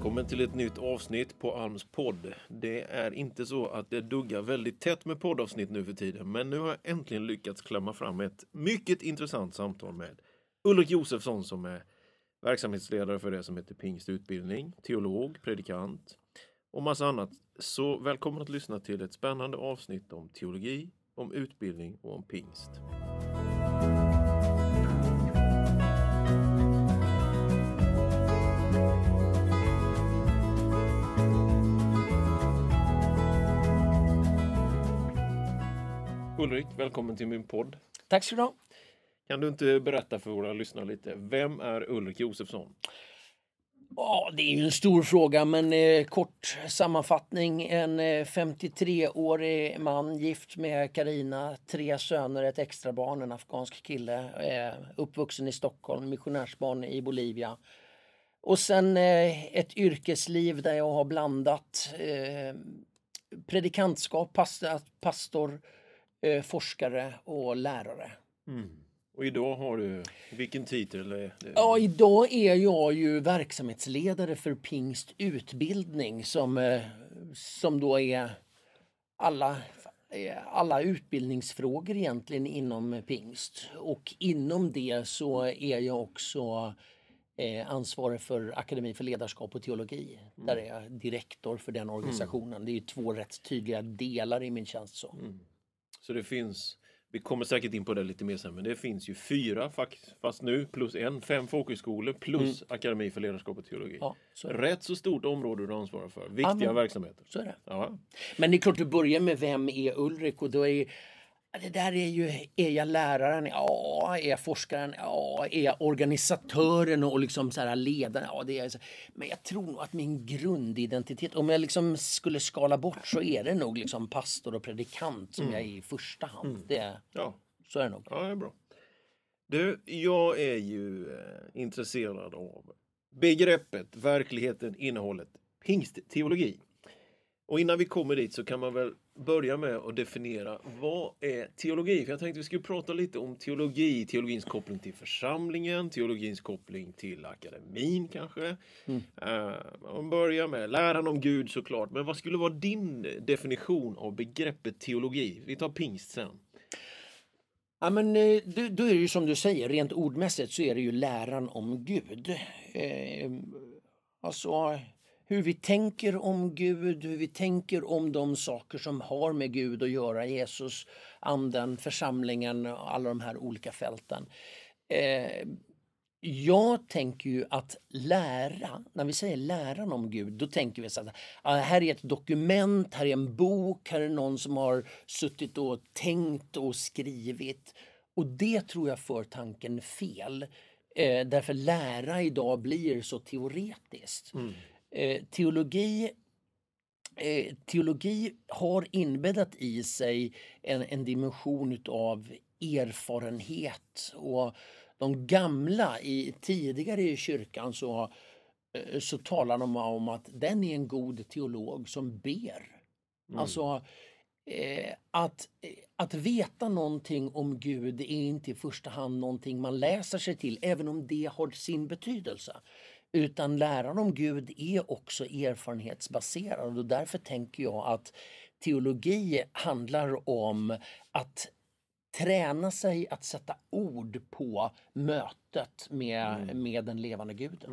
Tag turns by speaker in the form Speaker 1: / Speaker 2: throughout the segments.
Speaker 1: Välkommen till ett nytt avsnitt på Alms podd. Det är inte så att det duggar väldigt tätt med poddavsnitt nu för tiden, men nu har jag äntligen lyckats klämma fram ett mycket intressant samtal med Ulrik Josefsson som är verksamhetsledare för det som heter Pingst utbildning, teolog, predikant och massa annat. Så välkommen att lyssna till ett spännande avsnitt om teologi, om utbildning och om pingst. Ulrik, välkommen till min podd.
Speaker 2: Tack ska du ha.
Speaker 1: Kan du inte berätta för våra lyssnare lite, vem är Ulrik Josefsson?
Speaker 2: Ja, det är ju en stor fråga, men eh, kort sammanfattning. En eh, 53-årig man gift med Karina, tre söner, ett extra barn, en afghansk kille, eh, uppvuxen i Stockholm, missionärsbarn i Bolivia. Och sen eh, ett yrkesliv där jag har blandat eh, predikantskap, pastor, pastor eh, forskare och lärare.
Speaker 1: Och idag har du, vilken titel?
Speaker 2: Ja, idag är jag ju verksamhetsledare för Pingst utbildning som, eh, som då är alla, eh, alla utbildningsfrågor egentligen inom Pingst. Och inom det så är jag också eh, ansvarig för Akademi för ledarskap och teologi. Där är jag direktor för den organisationen. Det är två rätt tydliga delar i min tjänst. Så.
Speaker 1: Så det finns, vi kommer säkert in på det lite mer sen, men det finns ju fyra fast nu plus en, fem folkhögskolor plus Akademi för ledarskap och teologi.
Speaker 2: Ja, så.
Speaker 1: Rätt så stort område du ansvarar för. Viktiga
Speaker 2: men-
Speaker 1: verksamheter.
Speaker 2: Så är det.
Speaker 1: Ja.
Speaker 2: Men det är klart du börjar med vem är Ulrik och då är ja, det där är ju, är jag läraren? Ja. Är jag forskaren? Ja. Är jag organisatören och liksom så här ledaren? Ja, det är jag. Men jag tror nog att min grundidentitet, om jag liksom skulle skala bort så är det nog liksom pastor och predikant som jag är i första hand. Det,
Speaker 1: ja,
Speaker 2: så är det nog.
Speaker 1: ja, det är bra. Du, jag är ju eh, intresserad av begreppet, verkligheten, innehållet, pingstteologi. Och innan vi kommer dit så kan man väl börja med att definiera vad är teologi? För jag tänkte vi skulle prata lite om teologi, teologins koppling till församlingen, teologins koppling till akademin kanske. Eh, man börjar med läran om Gud såklart, men vad skulle vara din definition av begreppet teologi? Vi tar pingst sen.
Speaker 2: Ja, men, eh, då, då är det ju som du säger, rent ordmässigt så är det ju läran om Gud. Eh, alltså hur vi tänker om Gud, hur vi tänker om de saker som har med Gud att göra. Jesus, anden, församlingen och alla de här olika fälten. Eh, jag tänker ju att lära, när vi säger läran om Gud, då tänker vi så att här är ett dokument, här är en bok, här är någon som har suttit och tänkt och skrivit. Och det tror jag för tanken fel. Eh, därför lära idag blir så teoretiskt. Mm. Eh, teologi eh, teologi har inbäddat i sig en, en dimension utav erfarenhet. Och de gamla, i, tidigare i kyrkan, så, eh, så talar de om att den är en god teolog som ber. Alltså, eh, att, att veta någonting om Gud är inte i första hand någonting man läser sig till, även om det har sin betydelse. Utan läran om Gud är också erfarenhetsbaserad. Och därför tänker jag att teologi handlar om att träna sig att sätta ord på mötet med, med den levande guden.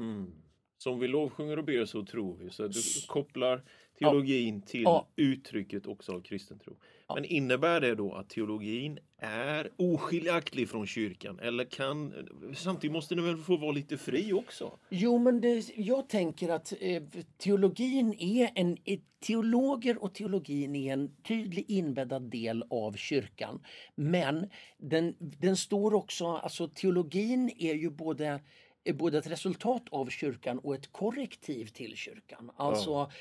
Speaker 1: Som vi lovsjunger och ber så tror vi. Så du kopplar teologin till
Speaker 2: Ja.
Speaker 1: uttrycket också av kristen tro. Men innebär det då att teologin är oskiljaktig från kyrkan? Eller kan, samtidigt måste den väl få vara lite fri också?
Speaker 2: Jo, men det, jag tänker att eh, teologin är en... Teologer och teologin är en tydlig inbäddad del av kyrkan. Men den, den står också... Alltså teologin är ju både, är både ett resultat av kyrkan och ett korrektiv till kyrkan. Alltså,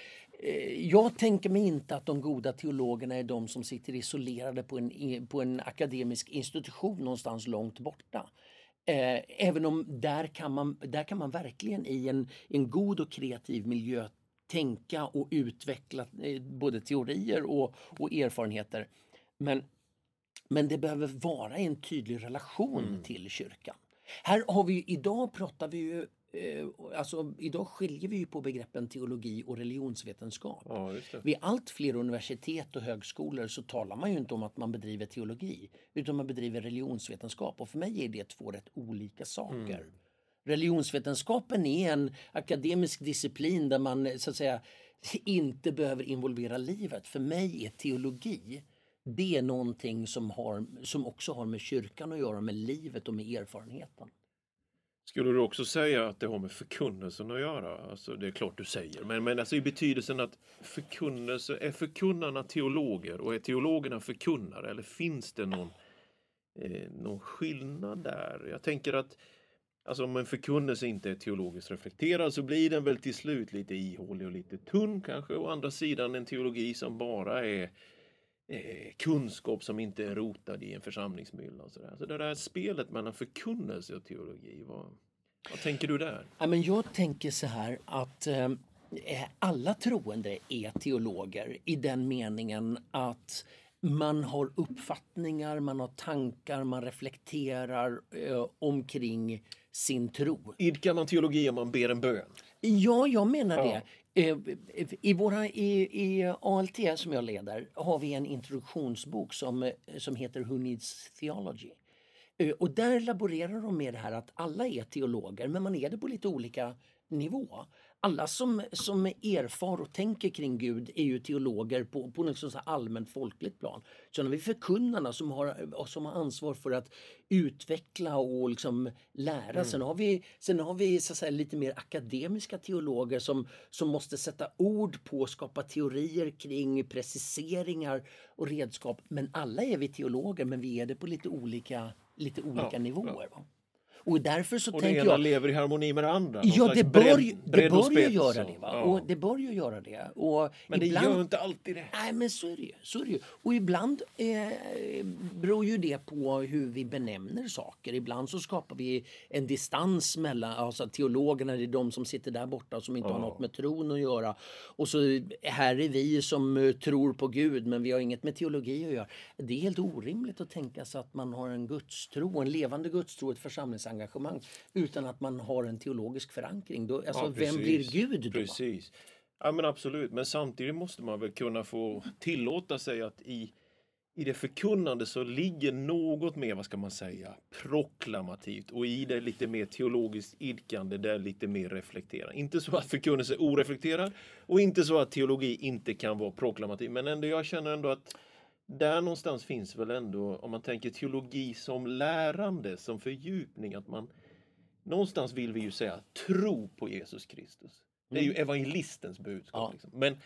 Speaker 2: eh, jag tänker mig inte att de goda teologerna är de som sitter isolerade på en, på en akademisk institution någonstans långt borta. Eh, även om där kan, man, där kan man verkligen i en, en god och kreativ miljö tänka och utveckla eh, både teorier och, och erfarenheter. Men, men det behöver vara en tydlig relation till kyrkan. Här har vi ju- idag pratar vi ju eh, alltså, idag skiljer vi ju på begreppen teologi och religionsvetenskap.
Speaker 1: Ja.
Speaker 2: Vid allt fler universitet och högskolor så talar man ju inte om att man bedriver teologi utan man bedriver religionsvetenskap och för mig är det två rätt olika saker.
Speaker 1: Mm.
Speaker 2: Religionsvetenskapen är en akademisk disciplin där man så att säga inte behöver involvera livet. För mig är teologi det är någonting som, har, som också har med kyrkan att göra, med livet och med erfarenheten.
Speaker 1: Skulle du också säga att det har med förkunnelsen att göra? Alltså, det är klart du säger, men, men alltså i betydelsen att förkunnelse, är förkunnarna teologer och är teologerna förkunnare eller finns det någon, eh, någon skillnad där? Jag tänker att alltså, om en förkunnelse inte är teologiskt reflekterad så blir den väl till slut lite ihålig och lite tunn kanske. Å andra sidan en teologi som bara är eh, kunskap som inte är rotad i en församlingsmylla. Och så, där. så det där spelet mellan förkunnelse och teologi, vad, vad tänker du där?
Speaker 2: Ja, men jag tänker så här att eh, alla troende är teologer i den meningen att man har uppfattningar, man har tankar, man reflekterar eh, omkring sin tro.
Speaker 1: Idkar man teologi om man ber en bön?
Speaker 2: Ja, jag menar
Speaker 1: Ja.
Speaker 2: det. Eh, I, våra, i, I ALT som jag leder har vi en introduktionsbok som, eh, som heter Who Needs Theology. Eh, och där laborerar de med det här att alla är teologer men man är det på lite olika nivå. Alla som, som erfar och tänker kring Gud är ju teologer på, på något sånt allmänt folkligt plan. Sen har vi förkunnarna som har, som har ansvar för att utveckla och liksom lära. Sen har vi, sen har vi så säga, lite mer akademiska teologer som, som måste sätta ord på, skapa teorier kring preciseringar och redskap. Men alla är vi teologer men vi är det på lite olika, lite olika
Speaker 1: Ja,
Speaker 2: nivåer. Va? Och därför så
Speaker 1: Och det
Speaker 2: tänker
Speaker 1: ena
Speaker 2: jag...
Speaker 1: lever i harmoni med det andra?
Speaker 2: Ja, det bör, ju- det bör ju göra det. Va?
Speaker 1: ja.
Speaker 2: Och det bör ju göra det. Och
Speaker 1: Men det
Speaker 2: ibland,
Speaker 1: gör inte alltid det.
Speaker 2: Nej, men så är det ju. Så är det ju. Och ibland eh, beror ju det på hur vi benämner saker. Ibland så skapar vi en distans mellan alltså teologerna, det är de som sitter där borta som inte har något med tron att göra. Och så här är vi som eh, tror på Gud men vi har inget med teologi att göra. Det är helt orimligt att tänka sig att man har en gudstro, en levande gudstro, ett församlingsengagemang utan att man har en teologisk förankring. Då, alltså,
Speaker 1: Ja,
Speaker 2: vem blir. Gud då?
Speaker 1: Precis. Ja, men absolut. Men samtidigt måste man väl kunna få tillåta sig att i, i det förkunnande så ligger något mer, vad ska man säga, proklamativt och i det lite mer teologiskt idkande, där lite mer reflekterat. Inte så att förkunnelse är oreflekterad och inte så att teologi inte kan vara proklamativ. Men ändå, jag känner ändå att där någonstans finns väl ändå, om man tänker teologi som lärande, som fördjupning, att man någonstans vill vi ju säga tro på Jesus Kristus. Det är ju evangelistens budskap.
Speaker 2: Ja.
Speaker 1: Liksom. Men,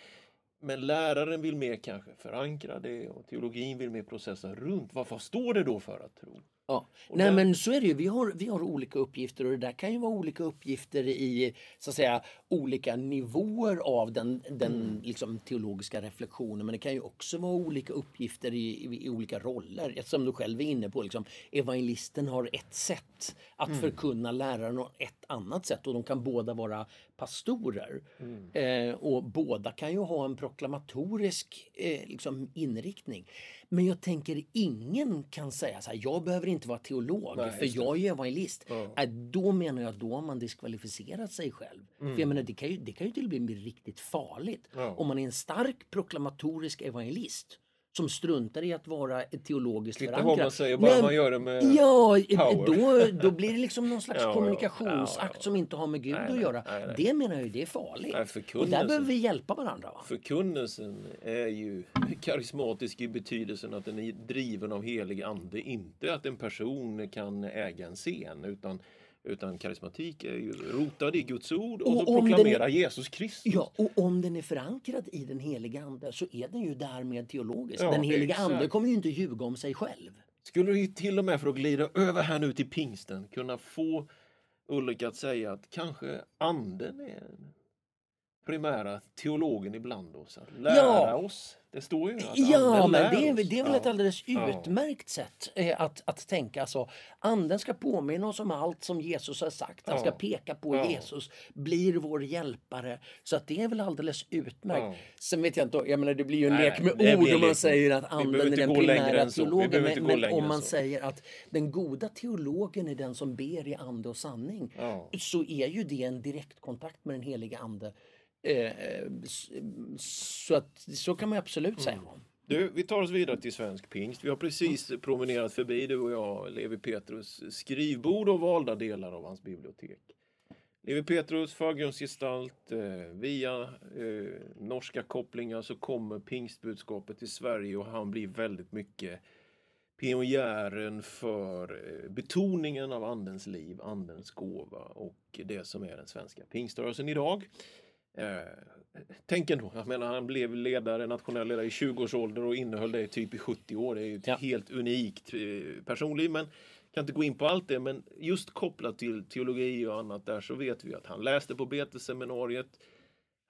Speaker 1: men läraren vill mer kanske förankra det och teologin vill mer processa runt. Vad, vad står det då för att tro?
Speaker 2: Ja.
Speaker 1: Och
Speaker 2: Nej
Speaker 1: där-
Speaker 2: men så är det ju. Vi har, vi har olika uppgifter och det där kan ju vara olika uppgifter i så att säga olika nivåer av den, den
Speaker 1: Mm.
Speaker 2: liksom, teologiska reflektionen. Men det kan ju också vara olika uppgifter i, i, i olika roller. Som du själv är inne på. Liksom, evangelisten har ett sätt att
Speaker 1: Mm.
Speaker 2: förkunna, läraren har ett annat sätt och de kan båda vara pastorer.
Speaker 1: Mm.
Speaker 2: Eh, och båda kan ju ha en proklamatorisk eh, liksom, inriktning. Men jag tänker ingen kan säga så här, jag behöver inte vara teolog
Speaker 1: Nej,
Speaker 2: för jag är evangelist.
Speaker 1: Ja.
Speaker 2: Äh, då menar jag att då har man diskvalificerat sig själv. För jag menar, det kan ju, det kan ju till och med bli riktigt farligt.
Speaker 1: Mm. Ja.
Speaker 2: Om man är en stark proklamatorisk evangelist som struntar i att vara teologiskt
Speaker 1: Titta
Speaker 2: förankrad.
Speaker 1: vad man säger, bara
Speaker 2: Nej,
Speaker 1: man gör det med...
Speaker 2: Ja,
Speaker 1: power.
Speaker 2: då, då blir det liksom någon slags
Speaker 1: Ja,
Speaker 2: kommunikationsakt
Speaker 1: Ja, ja.
Speaker 2: som inte har med Gud
Speaker 1: Nej,
Speaker 2: att göra.
Speaker 1: nej, nej.
Speaker 2: Det menar jag det är farligt. Och där behöver vi hjälpa varandra. Va?
Speaker 1: Förkunnelsen är ju karismatisk i betydelsen att den är driven av helig ande. Inte att en person kan äga en scen utan, utan karismatik är ju rotad i Guds ord och,
Speaker 2: Och
Speaker 1: så
Speaker 2: om den-
Speaker 1: proklamera Jesus Kristus.
Speaker 2: Ja, och om den är förankrad i den heliga ande så är den ju därmed teologisk.
Speaker 1: Ja,
Speaker 2: den heliga
Speaker 1: exakt.
Speaker 2: ande kommer ju inte ljuga om sig själv.
Speaker 1: Skulle du till och med för att glida över här nu till pingsten kunna få Ulrika att säga att kanske anden är primära teologen ibland oss. Att lära
Speaker 2: Ja.
Speaker 1: oss. Det står ju att
Speaker 2: Ja, men det är, väl- det är väl ett alldeles utmärkt sätt eh, att, att tänka så. Anden ska påminna oss om allt som Jesus har sagt. Han ska peka på. Jesus, blir vår hjälpare. Så att det är väl alldeles utmärkt. Sen vet jag inte, jag menar det blir ju en lek med ord om man säger att anden är den primära teologen. Men, men om man säger att den goda teologen är den som ber i ande och sanning. Så är ju det en direktkontakt med den heliga ande. Eh, s- så, att, så kan man absolut säga.
Speaker 1: Du, vi tar oss vidare till svensk pingst. Vi har precis promenerat förbi, du och jag, Levi Petrus skrivbord och valda delar av hans bibliotek. Levi Petrus förgrundsgestalt, eh, via eh, norska kopplingar så kommer pingstbudskapet till Sverige och han blir väldigt mycket pionjären för eh, betoningen av andens liv, andens gåva och det som är den svenska pingströrelsen idag. Eh, tänk ändå, jag menar han blev ledare, nationell ledare i 20 års ålder och innehöll det typ i 70 år. Det är ett
Speaker 2: Ja.
Speaker 1: helt unikt eh, personliv men kan inte gå in på allt det men just kopplat till teologi och annat där så vet vi att han läste på beteseminariet.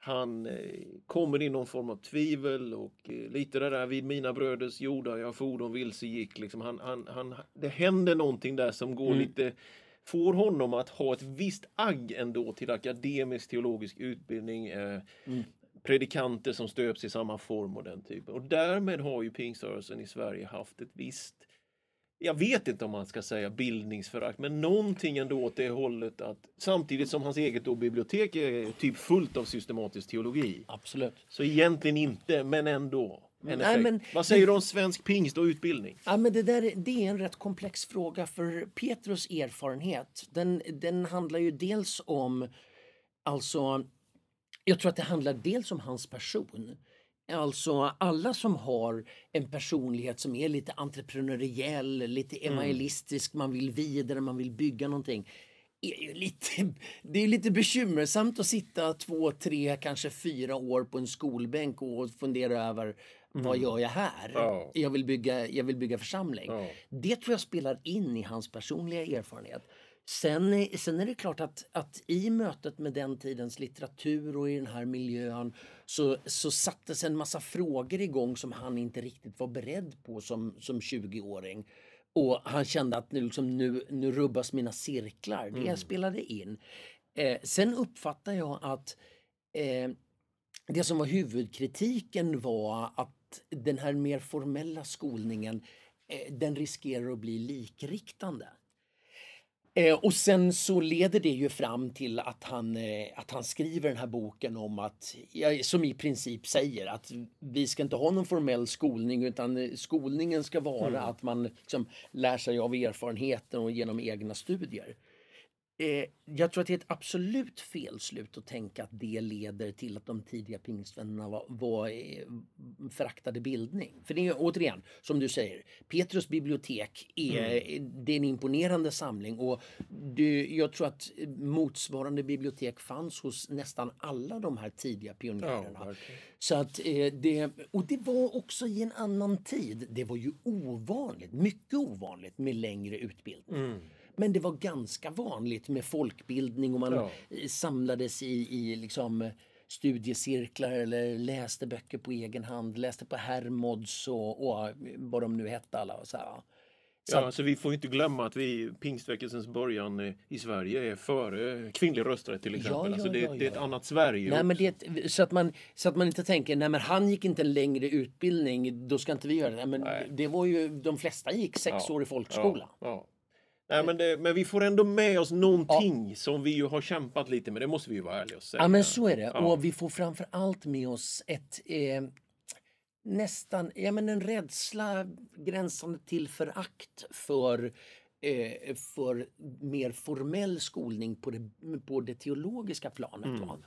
Speaker 1: Han eh, kommer i någon form av tvivel och eh, lite det där vid mina bröders jordar jag for de vilse gick. Liksom han, han, han, det händer någonting där som går
Speaker 2: Mm.
Speaker 1: lite får honom att ha ett visst agg ändå till akademisk teologisk utbildning. Eh,
Speaker 2: Mm.
Speaker 1: Predikanter som stöps i samma form och den typen. Och därmed har ju pingströrelsen i Sverige haft ett visst jag vet inte om man ska säga bildningsförakt, men någonting ändå åt det hållet att samtidigt som hans eget då bibliotek är typ fullt av systematisk teologi.
Speaker 2: Absolut.
Speaker 1: Så egentligen inte, men ändå.
Speaker 2: Nej, men-
Speaker 1: Vad säger du om svensk pingst och utbildning?
Speaker 2: Ja, men det, där, är- det är en rätt komplex fråga för Petrus erfarenhet den, den handlar ju dels om, alltså, jag tror att det handlar dels om hans person. Alltså alla som har en personlighet som är lite entreprenöriell, lite evangelistisk, man vill vidare, man vill bygga någonting. Är lite, det är lite bekymmersamt att sitta två, tre, kanske fyra år på en skolbänk och fundera över vad gör jag här?
Speaker 1: Ja.
Speaker 2: Jag, vill bygga, jag vill bygga församling.
Speaker 1: Ja.
Speaker 2: Det tror jag spelar in i hans personliga erfarenhet. Sen, sen är det klart att, att i mötet med den tidens litteratur och i den här miljön så, så sattes en massa frågor igång som han inte riktigt var beredd på som, som 20-åring. Och han kände att nu, liksom, nu, nu rubbas mina cirklar. Det spelade in. Eh, sen uppfattar jag att eh, det som var huvudkritiken var att den här mer formella skolningen eh, den riskerar att bli likriktande. Eh, och sen så leder det ju fram till att han, eh, att han skriver den här boken om att, som i princip säger att vi ska inte ha någon formell skolning utan skolningen ska vara att man liksom lär sig av erfarenheten och genom egna studier. Eh, jag tror att det är ett absolut felslut att tänka att det leder till att de tidiga pingstvännerna var, var eh, föraktade bildning. För det är återigen, som du säger, Petrus bibliotek är, det är en imponerande samling och det, jag tror att motsvarande bibliotek fanns hos nästan alla de här tidiga pionjärerna.
Speaker 1: verkligen.
Speaker 2: Så att, eh, det, och det var också i en annan tid. Det var ju ovanligt, mycket ovanligt med längre utbildning. Men det var ganska vanligt med folkbildning och man
Speaker 1: Ja.
Speaker 2: samlades i, i liksom eh, studiecirklar eller läste böcker på egen hand, läste på Hermods och, och eh, vad de nu hette alla. Och så här. Så
Speaker 1: Ja, alltså vi får inte glömma att vi pingstväckelsens början i Sverige är före kvinnlig rösträtt till exempel.
Speaker 2: Ja, ja,
Speaker 1: alltså det,
Speaker 2: ja,
Speaker 1: det är ett annat Sverige.
Speaker 2: Nej, men det, så, att man, så att man inte tänker nej men han gick inte en längre utbildning, då ska inte vi göra det. Nej, men
Speaker 1: Nej.
Speaker 2: det var ju, de flesta gick sex år i folkskola.
Speaker 1: Ja, ja. Nej, men, det, men vi får ändå med oss någonting som vi ju har kämpat lite med. Det måste vi ju vara ärliga och säga.
Speaker 2: Ja, men så är det.
Speaker 1: Ja.
Speaker 2: Och vi får framför allt med oss ett eh, nästan, ja men en rädsla gränsande till förakt för eh, för mer formell skolning på det, på det teologiska planet. Va?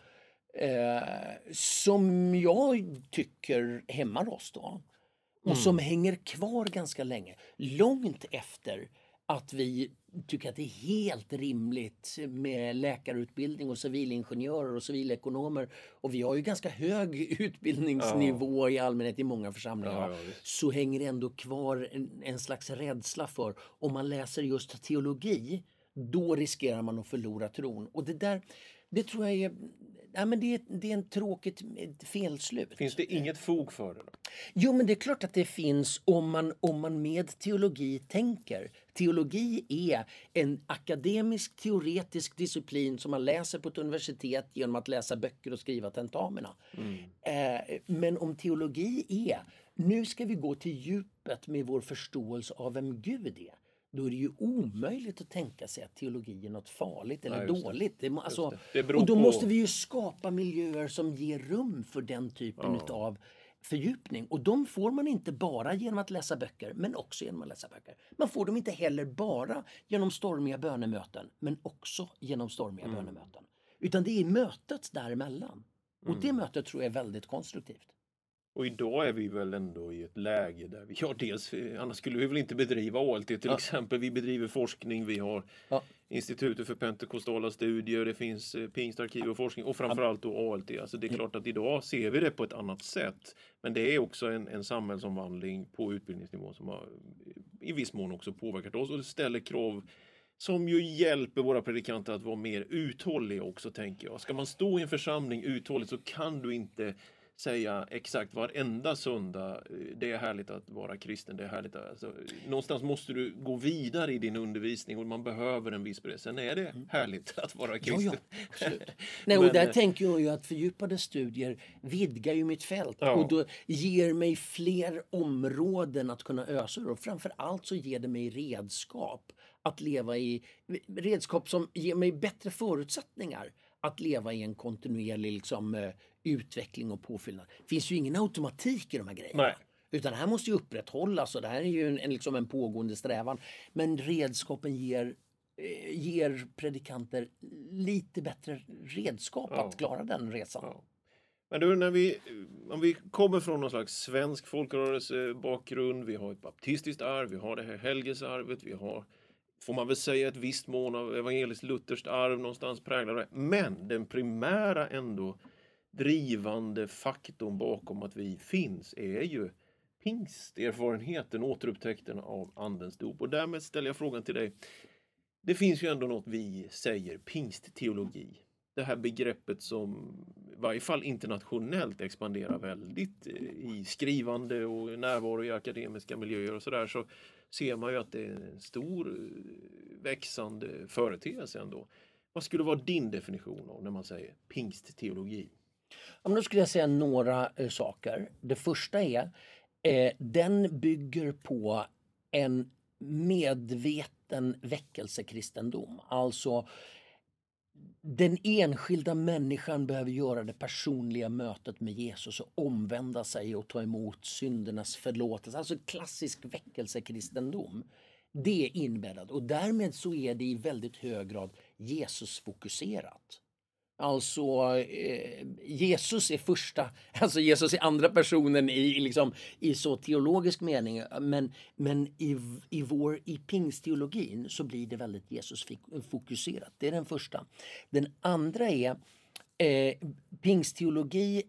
Speaker 2: Eh, som jag tycker hämmar oss då. Och som hänger kvar ganska länge. Långt efter att vi tycker att det är helt rimligt med läkarutbildning och civilingenjörer och civilekonomer. Och vi har ju ganska hög utbildningsnivå i allmänhet i många församlingar.
Speaker 1: Ja, ja,
Speaker 2: så hänger det ändå kvar en, en slags rädsla för om man läser just teologi då riskerar man att förlora tron. Och det där, Det tror jag är... Ja, men det, är, det är en tråkigt felslut.
Speaker 1: Finns det inget fog för det? Då?
Speaker 2: Jo, men det är klart att det finns om man, om man med teologi tänker. Teologi är en akademisk teoretisk disciplin som man läser på ett universitet genom att läsa böcker och skriva tentamina. Mm. Eh, men om teologi är, nu ska vi gå till djupet med vår förståelse av vem Gud är då är det ju omöjligt att tänka sig att teologi är något farligt eller Nej, dåligt. Det. Det, alltså, det. och då på... måste vi ju skapa miljöer som ger rum för den typen ja. av fördjupning. Och de får man inte bara genom att läsa böcker, men också genom att läsa böcker. Man får dem inte heller bara genom stormiga bönemöten, men också genom stormiga mm. bönemöten. Utan det är mötet däremellan. Och mm. det mötet tror jag är väldigt konstruktivt.
Speaker 1: Och idag är vi väl ändå i ett läge där vi, ja dels, annars skulle vi väl inte bedriva ALT till ja. exempel. Vi bedriver forskning, vi har ja. Institutet för pentekostala studier, det finns eh, pingstarkiv och forskning och framförallt då ALT. Alltså det är klart att idag ser vi det på ett annat sätt. Men det är också en, en samhällsomvandling på utbildningsnivå som har i viss mån också påverkat oss och det ställer krav som ju hjälper våra predikanter att vara mer uthålliga också tänker jag. Ska man stå i en församling uthålligt så kan du inte säga exakt varenda söndag, eh, det är härligt att vara kristen, det är härligt att, alltså, någonstans måste du gå vidare i din undervisning och man behöver en viss bredd. Sen är det mm. härligt att vara kristen.
Speaker 2: Ja, ja, Nej, och där tänker jag ju att fördjupade studier vidgar ju mitt fält ja. och då ger mig fler områden att kunna ösa ur och framför allt så ger det mig redskap att leva i, redskap som ger mig bättre förutsättningar att leva i en kontinuerlig liksom, eh, utveckling och påfyllnad. Det finns ju ingen automatik i de här grejerna. Nej. Utan det här måste ju upprätthållas och det här är ju en, en, liksom en pågående strävan. Men redskapen ger, eh, ger predikanter lite bättre redskap ja. att klara den resan. Ja.
Speaker 1: Men du, när vi, om vi kommer från någon slags svensk folkrörelsebakgrund, vi har ett baptistiskt arv, vi har det här helgesarvet, vi har får man väl säga ett visst mån av evangeliskt lutherskt arv någonstans präglar det. Men den primära ändå drivande faktorn bakom att vi finns är ju pingsterfarenheten, återupptäckten av Andens dop. Och därmed ställer jag frågan till dig. Det finns ju ändå något vi säger pingstteologi. Det här begreppet som i varje fall internationellt expanderar väldigt eh, i skrivande och närvaro i akademiska miljöer och sådär så ser man ju att det är en stor eh, växande företeelse ändå. Vad skulle vara din definition av när man säger pingstteologi?
Speaker 2: Ja, men då skulle jag säga några eh, saker. Det första är eh, den bygger på en medveten väckelsekristendom. Alltså den enskilda människan behöver göra det personliga mötet med Jesus och omvända sig och ta emot syndernas förlåtelse. Alltså klassisk väckelsekristendom. Det är inbäddat och därmed så är det i väldigt hög grad Jesusfokuserat. Alltså eh, Jesus är första, alltså Jesus är andra personen i, liksom, i så teologisk mening. Men, men i, i vår i pingstteologin så blir det väldigt Jesusfokuserat. Det är den första. Den andra är eh, pingstteologi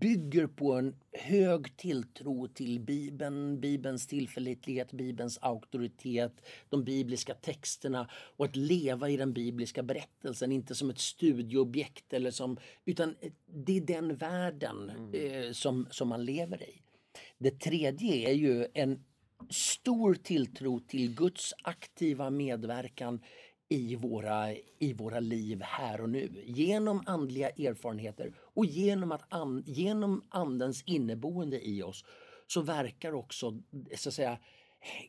Speaker 2: bygger på en hög tilltro till Bibeln, Bibelns tillförlitlighet, Bibelns auktoritet, de bibliska texterna och att leva i den bibliska berättelsen, inte som ett studieobjekt eller som, utan det är den världen mm. eh, som, som man lever i. Det tredje är ju en stor tilltro till Guds aktiva medverkan i våra, i våra liv här och nu. Genom andliga erfarenheter och genom, att an, genom Andens inneboende i oss så verkar också så att säga,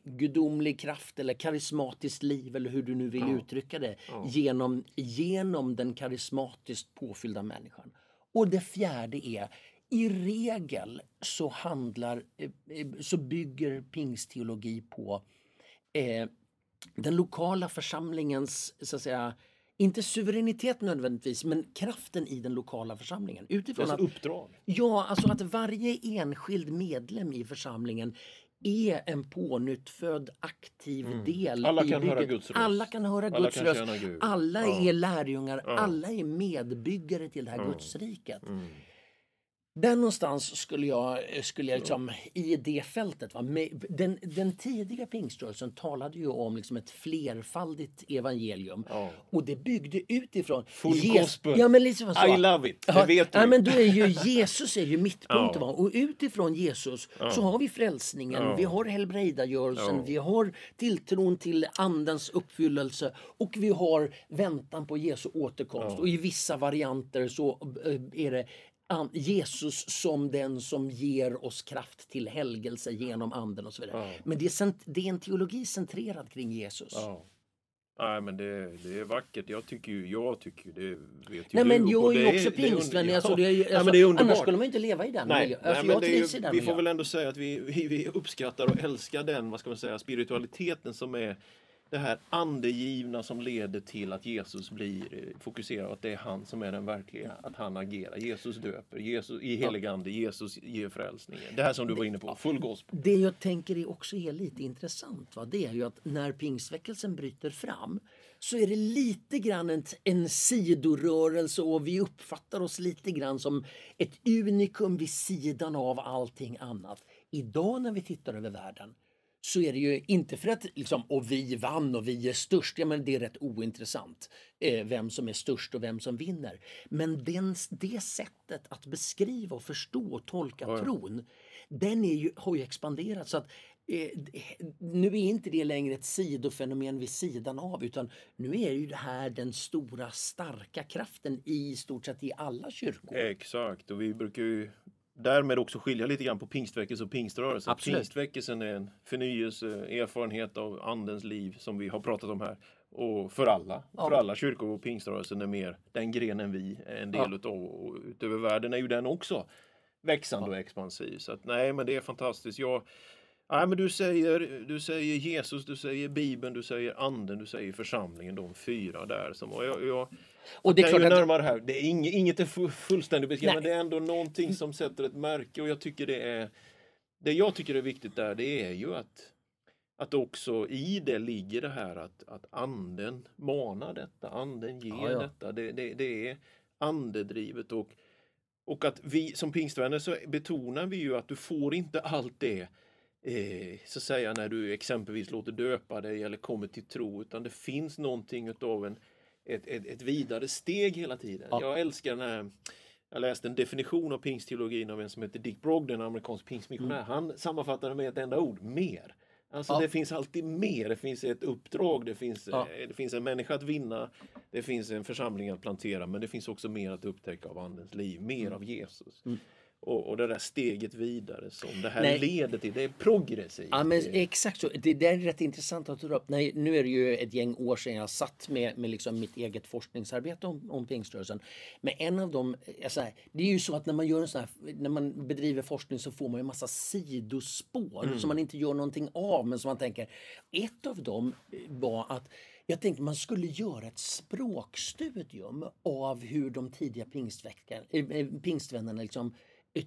Speaker 2: gudomlig kraft eller karismatiskt liv eller hur du nu vill ja. uttrycka det ja. genom, genom den karismatiskt påfyllda människan. Och det fjärde är i regel så handlar, eh, så bygger pingstteologi på eh, den lokala församlingens, så att säga, inte suveränitet nödvändigtvis, men kraften i den lokala församlingen.
Speaker 1: Utifrån att, uppdrag?
Speaker 2: Ja, alltså att varje enskild medlem i församlingen är en pånyttfödd aktiv mm. del
Speaker 1: alla kan Höra Guds röst.
Speaker 2: Alla kan höra alla Guds kan röst. Alla ja. är lärjungar. Ja. Alla är medbyggare till det här ja. Gudsriket. Mm. Där någonstans skulle jag, skulle jag liksom, i det fältet. Va? Den, den tidiga pingströrelsen talade ju om liksom ett flerfaldigt evangelium.
Speaker 1: Ja.
Speaker 2: Och det byggde utifrån...
Speaker 1: Full gospel.
Speaker 2: Ja, men liksom så.
Speaker 1: I love it, det
Speaker 2: Ja,
Speaker 1: vet.
Speaker 2: Ja, men då är ju Jesus är ju mittpunkten.
Speaker 1: Ja.
Speaker 2: Och utifrån Jesus så har vi frälsningen, vi har helbrägdagörelsen, vi har tilltron till andens uppfyllelse och vi har väntan på Jesu återkomst. Och i vissa varianter så eh, är det Jesus som den som ger oss kraft till helgelse genom anden och så vidare.
Speaker 1: Ja.
Speaker 2: Men det är, det är en teologi centrerad kring Jesus.
Speaker 1: Ja. Nej, men det, det är vackert. Jag tycker ju, jag tycker ju, det vet ju
Speaker 2: Nej men jag är ju också pingstvän. Alltså,
Speaker 1: ja.
Speaker 2: det är, ju-
Speaker 1: Ja,
Speaker 2: alltså,
Speaker 1: men det är underbart.
Speaker 2: annars skulle man inte leva i den
Speaker 1: Nej,
Speaker 2: miljön.
Speaker 1: nej
Speaker 2: Alltså,
Speaker 1: men
Speaker 2: jag trivs
Speaker 1: ju,
Speaker 2: i den
Speaker 1: vi får
Speaker 2: miljön.
Speaker 1: väl ändå säga att vi, vi, vi uppskattar och älskar den, vad ska man säga, spiritualiteten som är det här andegivna som leder till att Jesus blir eh, fokuserad att det är han som är den verkliga, att han agerar. Jesus döper, Jesus i helig ande, Jesus ger frälsningen. Det här som du var inne på, full gospel.
Speaker 2: Det jag tänker är också är lite intressant. Va? Det är ju att när pingstväckelsen bryter fram så är det lite grann en, en sidorörelse och vi uppfattar oss lite grann som ett unikum vid sidan av allting annat. Idag när vi tittar över världen så är det ju inte för att liksom, och vi vann och vi är störst, ja, men det är rätt ointressant eh, vem som är störst och vem som vinner. Men den, det sättet att beskriva och förstå och tolka
Speaker 1: Ja,
Speaker 2: tron, den är ju, har ju expanderat. Så att, eh, nu är inte det längre ett sidofenomen vid sidan av utan nu är ju det här den stora starka kraften i stort sett i alla kyrkor.
Speaker 1: Exakt, och vi brukar ju därmed också skilja lite grann på pingstväckelse och pingströrelse.
Speaker 2: Absolut.
Speaker 1: Pingstväckelsen är en förnyelse, erfarenhet av andens liv som vi har pratat om här. Och för alla,
Speaker 2: Ja.
Speaker 1: för alla kyrkor och pingströrelsen är mer den grenen vi är en del utav. Och utöver världen är ju den också växande och expansiv. Så att, nej, men det är fantastiskt. Jag, nej, men du, säger, du säger Jesus, du säger Bibeln, du säger Anden, du säger församlingen. De fyra där. Som, och jag, jag,
Speaker 2: Och det är
Speaker 1: ju
Speaker 2: klart
Speaker 1: närmare här. Det är inget, inget är fu- fullständigt beskrivet, men det är ändå någonting som sätter ett märke och jag tycker det är det jag tycker är viktigt där det är ju att att också i det ligger det här att, att anden manar detta, anden ger
Speaker 2: Ja, ja.
Speaker 1: detta. Det, det, det är andedrivet och, och att vi som pingstvänner så betonar vi ju att du får inte allt det eh, så säga när du exempelvis låter döpa dig eller kommer till tro utan det finns någonting utav en ett, ett, ett vidare steg hela tiden.
Speaker 2: Ja.
Speaker 1: Jag älskar den här jag läste en definition av pingstteologin av en som heter Dick Brogden, en amerikansk pingstmissionär. Han sammanfattar det med ett enda ord, mer. Alltså
Speaker 2: Mm. Ja.
Speaker 1: det finns alltid mer. Det finns ett uppdrag, det finns,
Speaker 2: Ja.
Speaker 1: eh, det finns en människa att vinna, det finns en församling att plantera, men det finns också mer att upptäcka av Andens liv, mer av Jesus.
Speaker 2: Mm.
Speaker 1: Och, och det där steget vidare som det här
Speaker 2: Nej.
Speaker 1: leder till, det är progressivt.
Speaker 2: Ja, men
Speaker 1: Det-
Speaker 2: exakt så. Det där är rätt intressant att ta upp. Nej, nu är det ju ett gäng år sedan jag satt med, med liksom mitt eget forskningsarbete om, om pingströrelsen. Men en av dem, säger, det är ju så att när man gör en sån här, när man bedriver forskning så får man en massa sidospår som man inte gör någonting av men som man tänker. Ett av dem var att jag tänkte man skulle göra ett språkstudium av hur de tidiga eh, eh, pingstvännerna liksom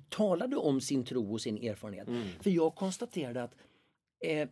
Speaker 2: talade om sin tro och sin erfarenhet. För jag konstaterade att eh,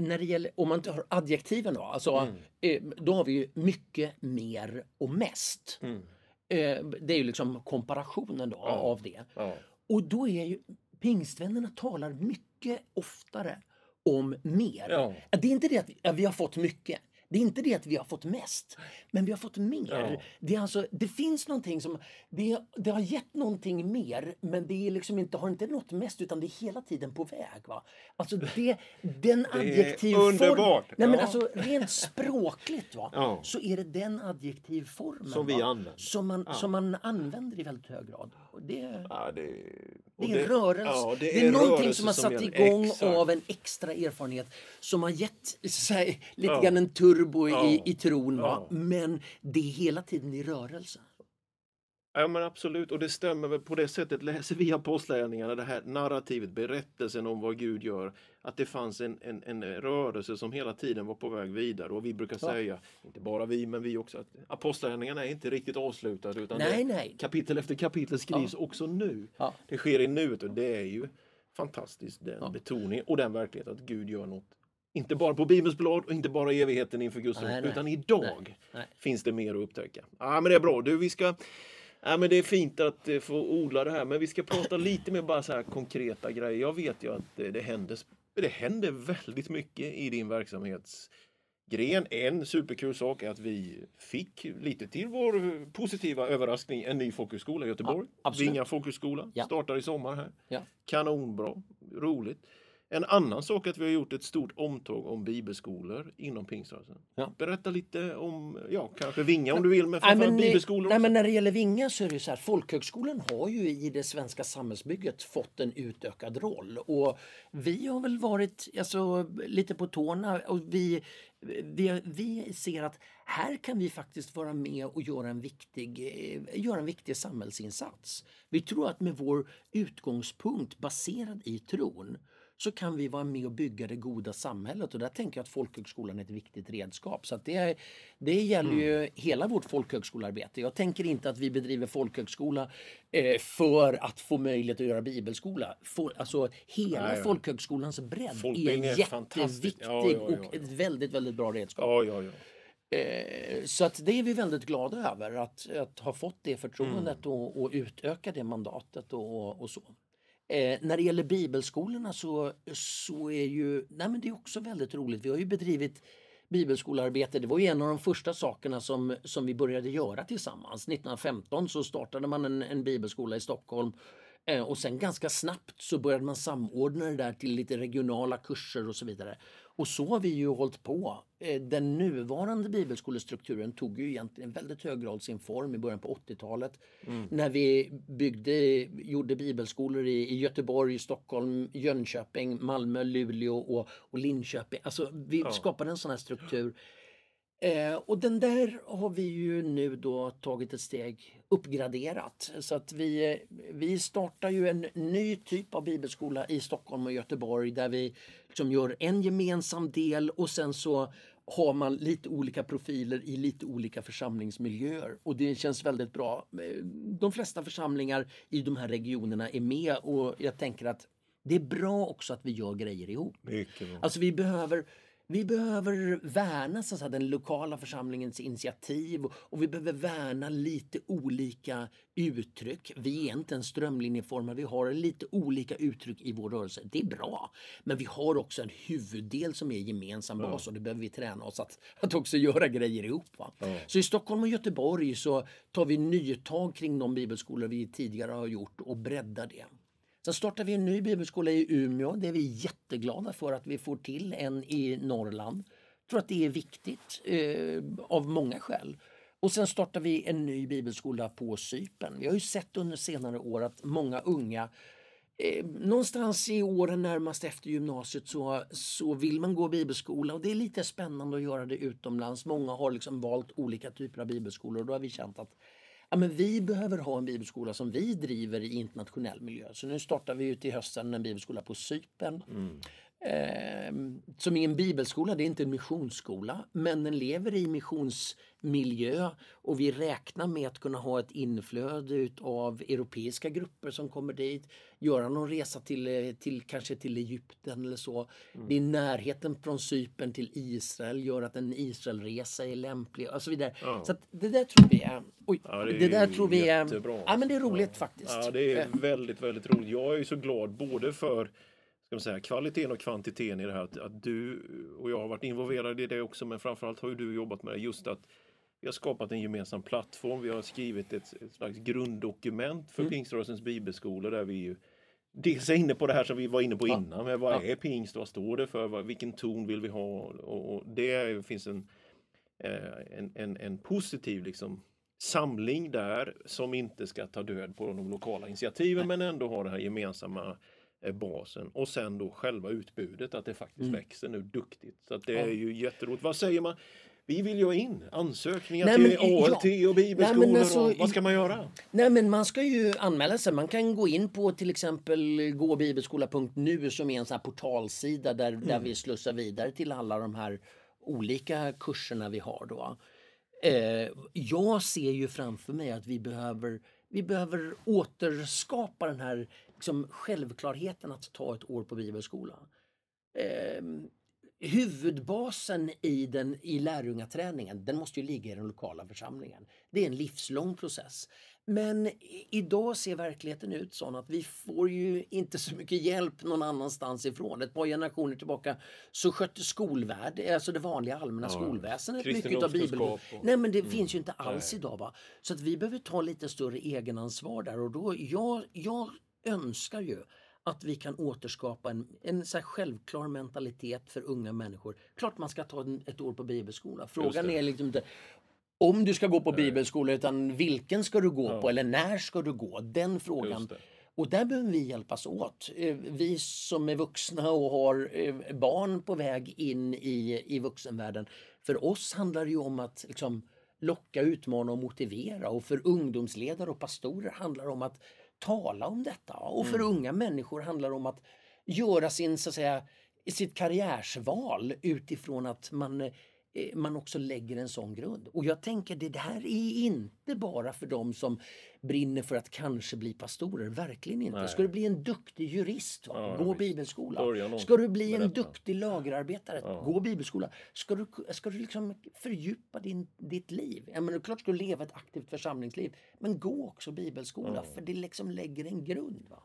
Speaker 2: när det gäller, om man tar adjektiven då, alltså, eh, då har vi ju mycket, mer och mest.
Speaker 1: Mm.
Speaker 2: Eh, det är ju liksom komparationen då av det.
Speaker 1: Ja.
Speaker 2: Och då är ju pingstvännerna talar mycket oftare om mer.
Speaker 1: Ja.
Speaker 2: Det är inte det att vi, ja, vi har fått mycket. Det är inte det att vi har fått mest, men vi har fått mer.
Speaker 1: Ja.
Speaker 2: Det, är alltså, det finns någonting som... Det, det har gett någonting mer, men det är liksom inte, har inte nått mest utan det är hela tiden på väg. Va? Alltså det, den adjektivform...
Speaker 1: underbart.
Speaker 2: Nej, men
Speaker 1: Ja.
Speaker 2: alltså, rent språkligt va?
Speaker 1: Ja.
Speaker 2: så är det den adjektivformen
Speaker 1: Som vi
Speaker 2: va?
Speaker 1: använder.
Speaker 2: Som, man, som man använder i väldigt hög grad. Det,
Speaker 1: Ja, det,
Speaker 2: det är en rörelse.
Speaker 1: ja,
Speaker 2: det, är någonting
Speaker 1: rörelse
Speaker 2: som har satt
Speaker 1: gäller.
Speaker 2: igång
Speaker 1: Exakt.
Speaker 2: av en extra erfarenhet som har gett säga, lite
Speaker 1: Ja.
Speaker 2: grann en turbo i, i tron. Men det är hela tiden i rörelse.
Speaker 1: Ja men absolut, och det stämmer väl på det sättet läser vi apostlagärningarna, det här narrativet, berättelsen om vad Gud gör, att det fanns en, en, en rörelse som hela tiden var på väg vidare och vi brukar
Speaker 2: Ja.
Speaker 1: säga, inte bara vi men vi också, att apostlagärningarna är inte riktigt avslutade utan
Speaker 2: Nej,
Speaker 1: det,
Speaker 2: nej.
Speaker 1: kapitel efter kapitel skrivs också nu.
Speaker 2: Ja.
Speaker 1: Det sker i nuet och det är ju fantastiskt den
Speaker 2: Ja.
Speaker 1: betoning och den verklighet att Gud gör något inte bara på Bibelns blad och inte bara i evigheten inför Guds
Speaker 2: nej.
Speaker 1: utan idag
Speaker 2: Nej.
Speaker 1: finns det mer att upptäcka. Ja, men det är bra. Du, vi ska Ja, men det är fint att eh, få odla det här, men vi ska prata lite mer bara så här konkreta grejer. Jag vet ju att eh, det händer, det händer väldigt mycket i din verksamhetsgren. En superkul sak är att vi fick lite till vår positiva överraskning en ny folkhögskola i Göteborg.
Speaker 2: Ja.
Speaker 1: Vinga folkhögskola.
Speaker 2: Ja.
Speaker 1: Startar i sommar här.
Speaker 2: Ja.
Speaker 1: Kanonbra, roligt. En annan sak är att vi har gjort ett stort omtåg om bibelskolor inom pingströrelsen.
Speaker 2: Ja.
Speaker 1: Berätta lite om, ja kanske Vinga om du vill, men framförallt bibelskolor
Speaker 2: nej,
Speaker 1: också.
Speaker 2: men när det gäller Vinga så är det så här, folkhögskolan har ju i det svenska samhällsbygget fått en utökad roll. Och vi har väl varit alltså, lite på tårna och vi, vi, vi ser att här kan vi faktiskt vara med och göra en viktig, eh, göra en viktig samhällsinsats. Vi tror att med vår utgångspunkt baserad i tron så kan vi vara med och bygga det goda samhället och där tänker jag att folkhögskolan är ett viktigt redskap. Så det, det gäller ju hela vårt folkhögskolearbete. Jag tänker inte att vi bedriver folkhögskola eh, för att få möjlighet att göra bibelskola. For, alltså hela
Speaker 1: Nej, ja.
Speaker 2: folkhögskolans bredd
Speaker 1: Folkbildning är
Speaker 2: jätteviktig
Speaker 1: Ja, ja,
Speaker 2: och ett väldigt, väldigt bra redskap. Eh, så att det är vi väldigt glada över att, att ha fått det förtroendet
Speaker 1: Mm.
Speaker 2: och, och utöka det mandatet och, och så. Eh, när det gäller bibelskolorna så, så är ju, nej men det är också väldigt roligt. Vi har ju bedrivit bibelskolearbete. Det var ju en av de första sakerna som, som vi började göra tillsammans. 1915 så startade man en, en bibelskola i Stockholm Eh, Och sen ganska snabbt så började man samordna det där till lite regionala kurser och så vidare. Och så har vi ju hållit på. Eh, Den nuvarande bibelskolestrukturen tog ju egentligen väldigt hög grad sin form i början på 80-talet. När vi byggde, gjorde bibelskolor i, i Göteborg, Stockholm, Jönköping, Malmö, Luleå och, och Linköping. Alltså vi skapade en sån här struktur. Eh, och den där har vi ju nu då tagit ett steg uppgraderat. Så att vi, vi startar ju en ny typ av bibelskola i Stockholm och Göteborg där vi liksom gör en gemensam del och sen så har man lite olika profiler i lite olika församlingsmiljöer. Och det känns väldigt bra. De flesta församlingar i de här regionerna är med och jag tänker att det är bra också att vi gör grejer ihop. Alltså vi behöver, vi behöver värna så att den lokala församlingens initiativ och, och vi behöver värna lite olika uttryck. Vi är inte en strömlinjeformad, vi har lite olika uttryck i vår rörelse. Det är bra. Men vi har också en huvuddel som är gemensam bas och det behöver vi träna oss att, att också göra grejer ihop. Va? Så i Stockholm och Göteborg så tar vi nytag kring de bibelskolor vi tidigare har gjort och breddar det. Sen startar vi en ny bibelskola i Umeå. Det är vi jätteglada för att vi får till en i Norrland. Jag tror att det är viktigt eh, av många skäl. Och sen startar vi en ny bibelskola på Cypern. Vi har ju sett under senare år att många unga Eh, någonstans i åren närmast efter gymnasiet så, så vill man gå bibelskola och det är lite spännande att göra det utomlands. Många har liksom valt olika typer av bibelskolor och då har vi känt att ja, men vi behöver ha en bibelskola som vi driver i internationell miljö. Så nu startar vi ut i hösten en bibelskola på Cypern. Mm. Eh, som är en bibelskola, det är inte en missionsskola, men den lever i missionsmiljö och vi räknar med att kunna ha ett inflöde av europeiska grupper som kommer dit, göra någon resa till, eh, till kanske till Egypten eller så. Det är närheten från Cypern till Israel gör att en Israelresa är lämplig och så vidare. Så att det där tror vi är, oj,
Speaker 1: Ja,
Speaker 2: det,
Speaker 1: det är
Speaker 2: där
Speaker 1: ju
Speaker 2: tror vi är,
Speaker 1: jättebra.
Speaker 2: ja men det är roligt faktiskt.
Speaker 1: Ja, det är
Speaker 2: Eh,
Speaker 1: väldigt, väldigt roligt. Jag är ju så glad både för ska man säga, kvaliteten och kvantiteten i det här. Att, att du och jag har varit involverade i det också, men framförallt har ju du jobbat med det. Just att vi har skapat en gemensam plattform. Vi har skrivit ett, ett slags grunddokument för
Speaker 2: Mm.
Speaker 1: Pingströrelsens bibelskolor där vi ju dels är inne på det här som vi var inne på innan. Med vad är pingst? Vad står det för? Vad, vilken ton vill vi ha? Och, och det finns en, eh, en, en, en positiv liksom, samling där som inte ska ta död på de lokala initiativen men ändå ha den här gemensamma basen och sen då själva utbudet att det faktiskt
Speaker 2: Mm.
Speaker 1: växer nu duktigt. Så att det är ju jätteroligt. Vad säger man? Vi vill ju ha in ansökningar
Speaker 2: Nej,
Speaker 1: till
Speaker 2: men, ja.
Speaker 1: ALT och bibelskolor.
Speaker 2: Nej, alltså,
Speaker 1: vad ska man göra?
Speaker 2: Nej men man ska ju anmäla sig. Man kan gå in på till exempel gåbibelskola.nu som är en sån här portalsida där, där vi slussar vidare till alla de här olika kurserna vi har då. Eh, jag ser ju framför mig att vi behöver, vi behöver återskapa den här liksom, självklarheten att ta ett år på bibelskola. Eh, huvudbasen i, den, i lärjungaträningen den måste ju ligga i den lokala församlingen. Det är en livslång process. Men idag ser verkligheten ut så att vi får ju inte så mycket hjälp någon annanstans ifrån. Ett par generationer tillbaka så skötte skolvärld, alltså det vanliga allmänna ja. skolväsendet mycket av Bibeln. Och... Nej men det mm. finns ju inte alls Nej. idag. Va? Så att vi behöver ta lite större egenansvar där och då, jag, jag önskar ju att vi kan återskapa en, en så självklar mentalitet för unga människor. Klart man ska ta ett år på bibelskola. Frågan är liksom inte om du ska gå på bibelskola utan vilken ska du gå ja. på eller när ska du gå? Den frågan. Och där behöver vi hjälpas åt. Eh, vi som är vuxna och har eh, barn på väg in i, i vuxenvärlden. För oss handlar det ju om att liksom, locka, utmana och motivera. Och för ungdomsledare och pastorer handlar det om att tala om detta. Och för mm. unga människor handlar det om att göra sin, så att säga, sitt karriärsval utifrån att man man också lägger en sån grund. Och jag tänker det här är inte bara för dem som brinner för att kanske bli pastorer, verkligen inte. Nej. Ska du bli en duktig jurist? Ja, gå bibelskola. Ska du bli en duktig lagerarbetare, ja. gå bibelskola. Ska du, ska du liksom fördjupa din, ditt liv, ja, men klart ska du leva ett aktivt församlingsliv, men gå också bibelskola ja. för det liksom lägger en grund. Va?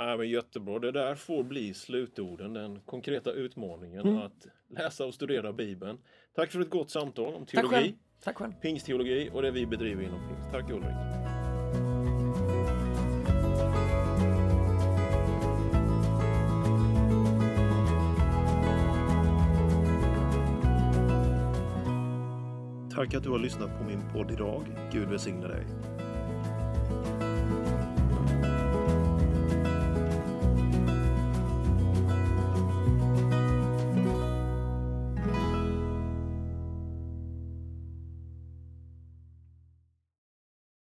Speaker 1: Ja, men jättebra. Det där får bli slutorden, den konkreta utmaningen mm. att läsa och studera Bibeln. Tack för ett gott samtal om teologi, Tack själv.
Speaker 2: Tack själv.
Speaker 1: pingstteologi och det vi bedriver inom pingst. Tack Ulrik. Tack att du har lyssnat på min podd idag. Gud välsigne dig.